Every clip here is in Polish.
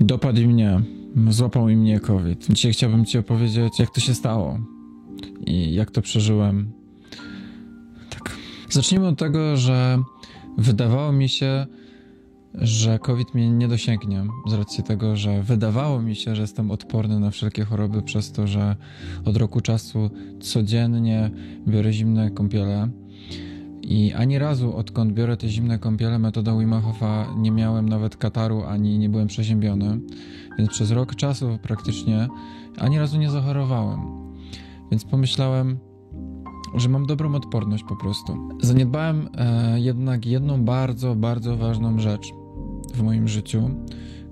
Dopadł mnie, złapał i mnie COVID. Dzisiaj chciałbym Ci opowiedzieć, jak to się stało i jak to przeżyłem. Tak. Zacznijmy od tego, że wydawało mi się, że COVID mnie nie dosięgnie, z racji tego, że wydawało mi się, że jestem odporny na wszelkie choroby, przez to, że od roku czasu codziennie biorę zimne kąpiele. I ani razu, odkąd biorę te zimne kąpiele metodą Wim Hofa, nie miałem nawet kataru, ani nie byłem przeziębiony. Więc przez rok czasu praktycznie ani razu nie zachorowałem. Więc pomyślałem, że mam dobrą odporność po prostu. Zaniedbałem e, jednak jedną bardzo, bardzo ważną rzecz w moim życiu,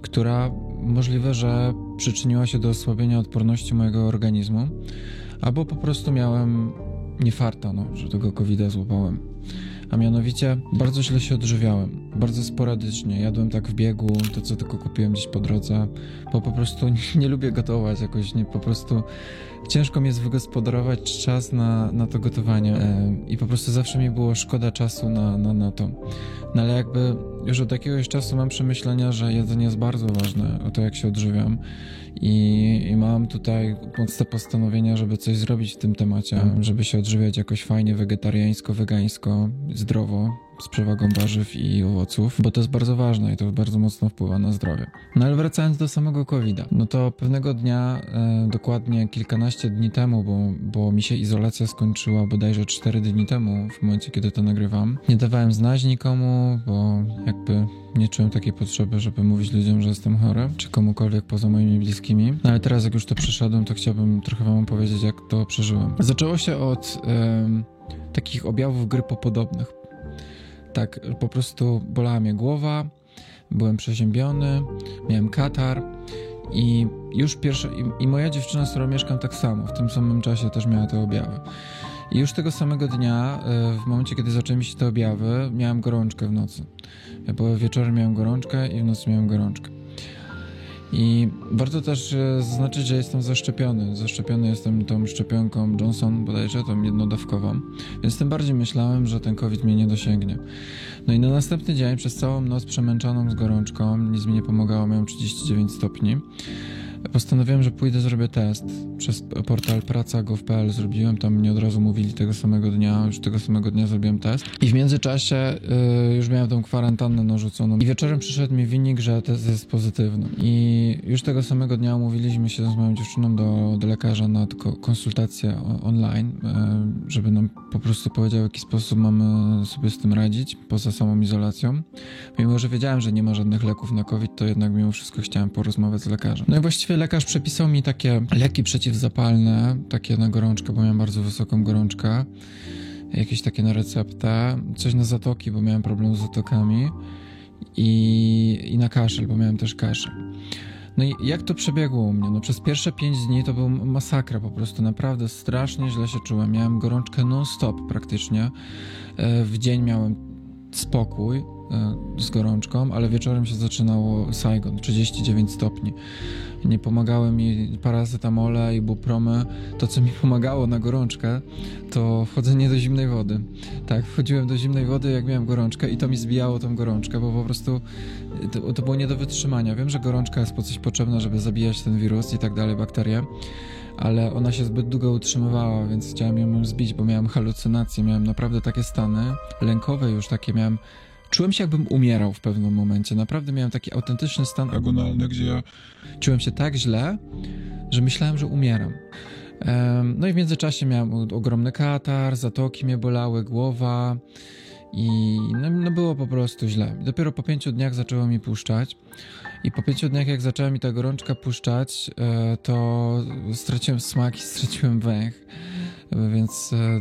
która możliwe, że przyczyniła się do osłabienia odporności mojego organizmu, albo po prostu miałem niefarta, no, że tego covid złapałem. A mianowicie bardzo źle się odżywiałem, bardzo sporadycznie. Jadłem tak w biegu, to co tylko kupiłem gdzieś po drodze, bo po prostu nie, lubię gotować jakoś, nie po prostu ciężko mi jest wygospodarować czas na, na to gotowanie e, i po prostu zawsze mi było szkoda czasu na, na, na to. No ale jakby już od jakiegoś czasu mam przemyślenia, że jedzenie jest bardzo ważne, o to jak się odżywiam i, i mam tutaj mocne postanowienia, żeby coś zrobić w tym temacie, żeby się odżywiać jakoś fajnie, wegetariańsko, wegańsko, zdrowo, z przewagą warzyw i owoców, bo to jest bardzo ważne i to bardzo mocno wpływa na zdrowie. No ale wracając do samego COVID-a, no to pewnego dnia, e, dokładnie kilkanaście dni temu, bo, bo mi się izolacja skończyła bodajże 4 dni temu, w momencie kiedy to nagrywam, nie dawałem znać nikomu, bo jakby nie czułem takiej potrzeby, żeby mówić ludziom, że jestem chory, czy komukolwiek poza moimi bliskimi. No ale teraz, jak już to przeszedłem, to chciałbym trochę wam opowiedzieć, jak to przeżyłem. Zaczęło się od takich objawów grypopodobnych. Tak, po prostu bolała mnie głowa, byłem przeziębiony, miałem katar i już pierwsze, i, i moja dziewczyna, z którą mieszkam tak samo, w tym samym czasie też miała te objawy. I już tego samego dnia, e, w momencie, kiedy zaczęły mi się te objawy, miałem gorączkę w nocy. Bo wieczorem miałem gorączkę i w nocy miałem gorączkę. I warto też e, zaznaczyć, że jestem zaszczepiony. Zaszczepiony jestem tą szczepionką Johnson bodajże, tą jednodawkową, więc tym bardziej myślałem, że ten COVID mnie nie dosięgnie. No i na następny dzień przez całą noc przemęczoną z gorączką, nic mi nie pomagało, miałem 39 stopni. Postanowiłem, że pójdę, zrobię test. Przez portal praca.gov.pl zrobiłem, tam mnie od razu mówili tego samego dnia, już tego samego dnia zrobiłem test. I w międzyczasie y, już miałem tą kwarantannę narzuconą. I wieczorem przyszedł mi wynik, że test jest pozytywny. I już tego samego dnia umówiliśmy się z moją dziewczyną do, do lekarza na konsultację online, y, żeby nam po prostu powiedział, w jaki sposób mamy sobie z tym radzić, poza samą izolacją. Mimo, że wiedziałem, że nie ma żadnych leków na COVID, to jednak mimo wszystko chciałem porozmawiać z lekarzem. No i właściwie lekarz przepisał mi takie leki przeciwzapalne, takie na gorączkę, bo miałem bardzo wysoką gorączkę, jakieś takie na receptę, coś na zatoki, bo miałem problem z zatokami i, i na kaszel, bo miałem też kaszel. No i jak to przebiegło u mnie? No przez pierwsze 5 dni to był masakra, po prostu naprawdę strasznie źle się czułem. Miałem gorączkę non-stop praktycznie. E, w dzień miałem spokój, E, z gorączką, ale wieczorem się zaczynało Saigon, 39 stopni. Nie pomagały mi paracetamole i bupromy. To, co mi pomagało na gorączkę, to wchodzenie do zimnej wody. Tak, wchodziłem do zimnej wody, jak miałem gorączkę i to mi zbijało tą gorączkę, bo po prostu to, to było nie do wytrzymania. Wiem, że gorączka jest po coś potrzebna, żeby zabijać ten wirus i tak dalej, bakterie ale ona się zbyt długo utrzymywała, więc chciałem ją zbić, bo miałem halucynacje, miałem naprawdę takie stany lękowe już takie miałem Czułem się, jakbym umierał w pewnym momencie. Naprawdę miałem taki autentyczny stan agonalny, gdzie ja czułem się tak źle, że myślałem, że umieram. No i w międzyczasie miałem ogromny katar, zatoki mnie bolały, głowa i no, no było po prostu źle. Dopiero po pięciu dniach zaczęło mi puszczać i po pięciu dniach jak zaczęła mi ta gorączka puszczać, e, to straciłem smak i straciłem węch, więc e,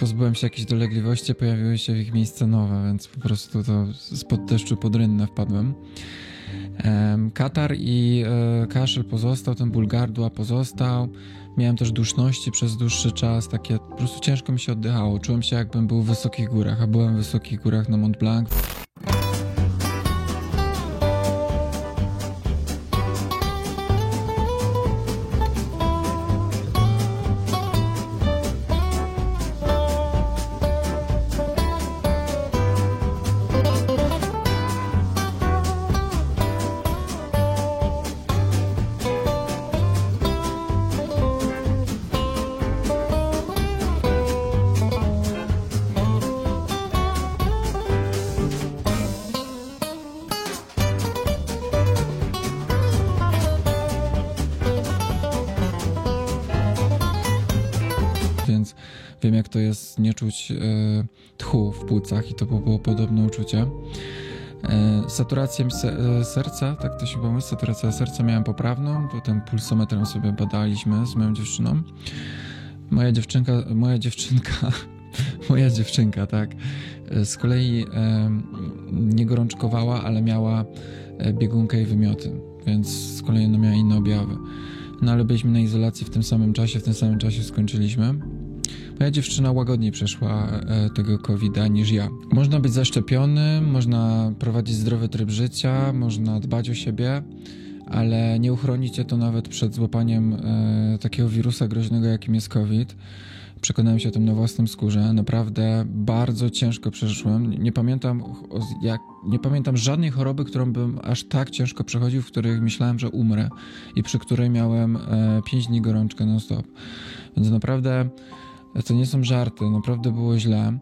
pozbyłem się jakichś dolegliwości, pojawiły się w ich miejsce nowe, więc po prostu to spod deszczu pod rynnę wpadłem. Katar i e, kaszel pozostał, ten ból gardła pozostał. Miałem też duszności przez dłuższy czas, takie po prostu ciężko mi się oddychało. Czułem się jakbym był w wysokich górach, a byłem w wysokich górach na Mont Blanc. Wiem, jak to jest nie czuć e, tchu w płucach i to było podobne uczucie. E, saturację e, serca, tak to się chyba mówi, saturacja serca miałem poprawną, potem pulsometrem sobie badaliśmy z moją dziewczyną. Moja dziewczynka, moja dziewczynka, moja dziewczynka, tak, z kolei nie gorączkowała, ale miała biegunkę i wymioty, więc z kolei miała inne objawy. No ale byliśmy na izolacji w tym samym czasie, w tym samym czasie skończyliśmy. Moja dziewczyna łagodniej przeszła e, tego COVID-a niż ja. Można być zaszczepiony, można prowadzić zdrowy tryb życia, można dbać o siebie, ale nie uchroni cię to nawet przed złapaniem e, takiego wirusa groźnego, jakim jest COVID. Przekonałem się o tym na własnym skórze. Naprawdę bardzo ciężko przeszłem. Nie pamiętam, jak, nie pamiętam żadnej choroby, którą bym aż tak ciężko przechodził, w których myślałem, że umrę i przy której miałem e, 5 dni gorączkę non-stop. Więc naprawdę to nie są żarty, naprawdę było źle.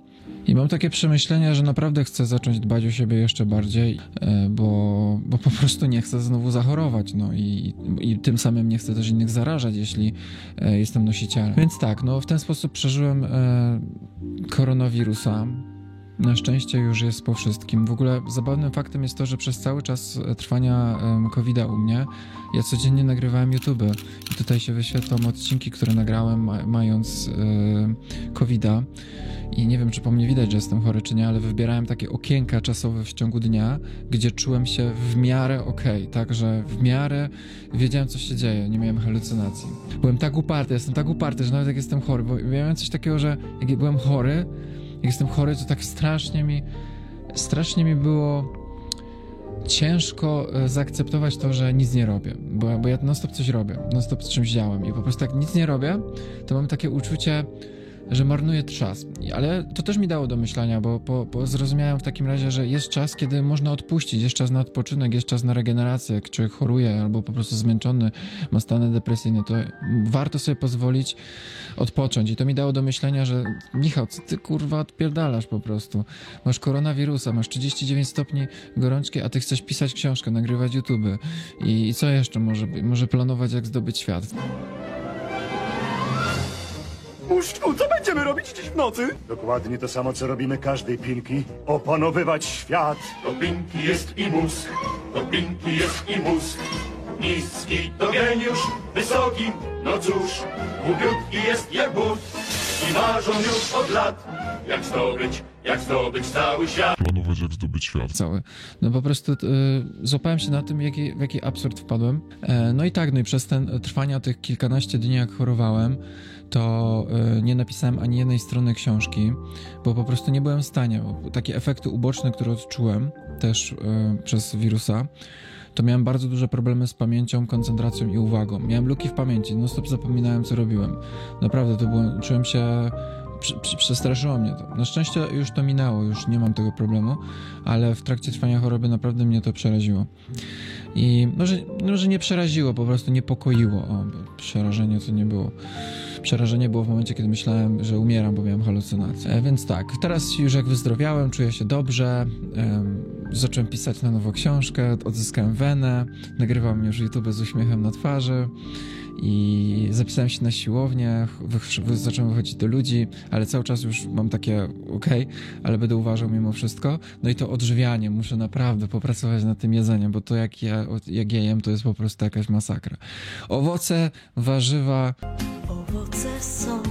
I mam takie przemyślenia, że naprawdę chcę zacząć dbać o siebie jeszcze bardziej, e, bo, bo po prostu nie chcę znowu zachorować, no i, i tym samym nie chcę też innych zarażać, jeśli e, jestem nosicielem. Więc tak, no w ten sposób przeżyłem e, koronawirusa. Na szczęście już jest po wszystkim. W ogóle zabawnym faktem jest to, że przez cały czas trwania COVID-a u mnie ja codziennie nagrywałem YouTube i tutaj się wyświetlą odcinki, które nagrałem ma mając COVID-a i nie wiem, czy po mnie widać, że jestem chory, czy nie, ale wybierałem takie okienka czasowe w ciągu dnia, gdzie czułem się w miarę okej, okay, tak, że w miarę wiedziałem, co się dzieje, nie miałem halucynacji. Byłem tak uparty, jestem tak uparty, że nawet jak jestem chory, bo miałem coś takiego, że jak byłem chory, jak jestem chory, to tak strasznie mi, strasznie mi było ciężko zaakceptować to, że nic nie robię, bo, bo ja non-stop coś robię, non-stop z czymś działam i po prostu jak nic nie robię, to mam takie uczucie, że marnuje czas. Ale to też mi dało do myślenia, bo, bo, bo, zrozumiałem w takim razie, że jest czas, kiedy można odpuścić, jest czas na odpoczynek, jest czas na regenerację. Jak człowiek choruje albo po prostu zmęczony, ma stany depresyjne, to warto sobie pozwolić odpocząć. I to mi dało do myślenia, że Michał, co ty kurwa odpierdalasz po prostu? Masz koronawirusa, masz 39 stopni gorączki, a ty chcesz pisać książkę, nagrywać YouTube. I, i co jeszcze może, może planować, jak zdobyć świat? Puszczku, co będziemy robić dziś w nocy? Dokładnie to samo, co robimy każdej pinki. Opanowywać świat. To pinki jest i mózg, to pinki jest i mózg. Niski to geniusz, wysoki, no cóż, głupiutki jest jak but. I marzą już od lat, jak zdobyć, jak zdobyć cały świat. planować, jak zdobyć świat. cały. No po prostu y, złapałem się na tym, jaki, w jaki absurd wpadłem. E, no i tak, no i przez ten trwania tych kilkanaście dni, jak chorowałem, to y, nie napisałem ani jednej strony książki, bo po prostu nie byłem w stanie. Takie efekty uboczne, które odczułem też y, przez wirusa, to miałem bardzo duże problemy z pamięcią, koncentracją i uwagą. Miałem luki w pamięci, no stop zapominałem, co robiłem. Naprawdę, to było, czułem się przestraszyło mnie to. Na szczęście już to minęło, już nie mam tego problemu, ale w trakcie trwania choroby naprawdę mnie to przeraziło. I może, może nie przeraziło, po prostu niepokoiło. O, przerażenie to nie było. Przerażenie było w momencie, kiedy myślałem, że umieram, bo miałem halucynacje. E, więc tak, teraz już jak wyzdrowiałem, czuję się dobrze. Zacząłem pisać na nowo książkę, odzyskałem wenę, nagrywam już YouTube z uśmiechem na twarzy i zapisałem się na siłownię, wy, zacząłem wychodzić do ludzi, ale cały czas już mam takie ok, ale będę uważał mimo wszystko. No i to odżywianie, muszę naprawdę popracować nad tym jedzeniem, bo to jak ja, jak ja jem, to jest po prostu jakaś masakra. Owoce, warzywa. Owoce są,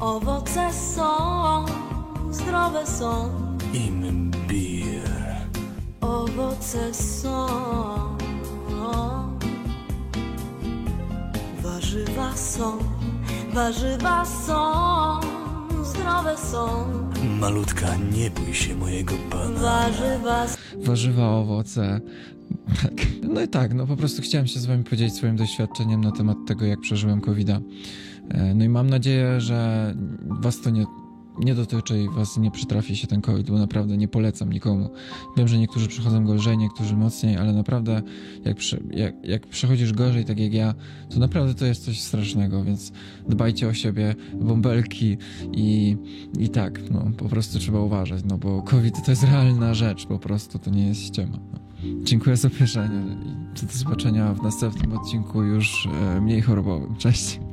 owoce są, zdrowe są. Imbir. Owoce są. Warzywa są, warzywa są, zdrowe są. Malutka, nie bój się mojego pana. Warzywa Warzywa, owoce. Tak. No i tak, no po prostu chciałem się z wami podzielić swoim doświadczeniem na temat tego, jak przeżyłem covid -a. No i mam nadzieję, że was to nie nie dotyczy i was nie przytrafi się ten COVID, bo naprawdę nie polecam nikomu. Wiem, że niektórzy przychodzą go lżej, niektórzy mocniej, ale naprawdę jak, jak, jak przechodzisz gorzej, tak jak ja, to naprawdę to jest coś strasznego, więc dbajcie o siebie, bąbelki i, i tak, no po prostu trzeba uważać, no bo COVID to jest realna rzecz, po prostu to nie jest ściema. No. Dziękuję za obejrzenie i do zobaczenia w następnym odcinku już e, mniej chorobowym. Cześć!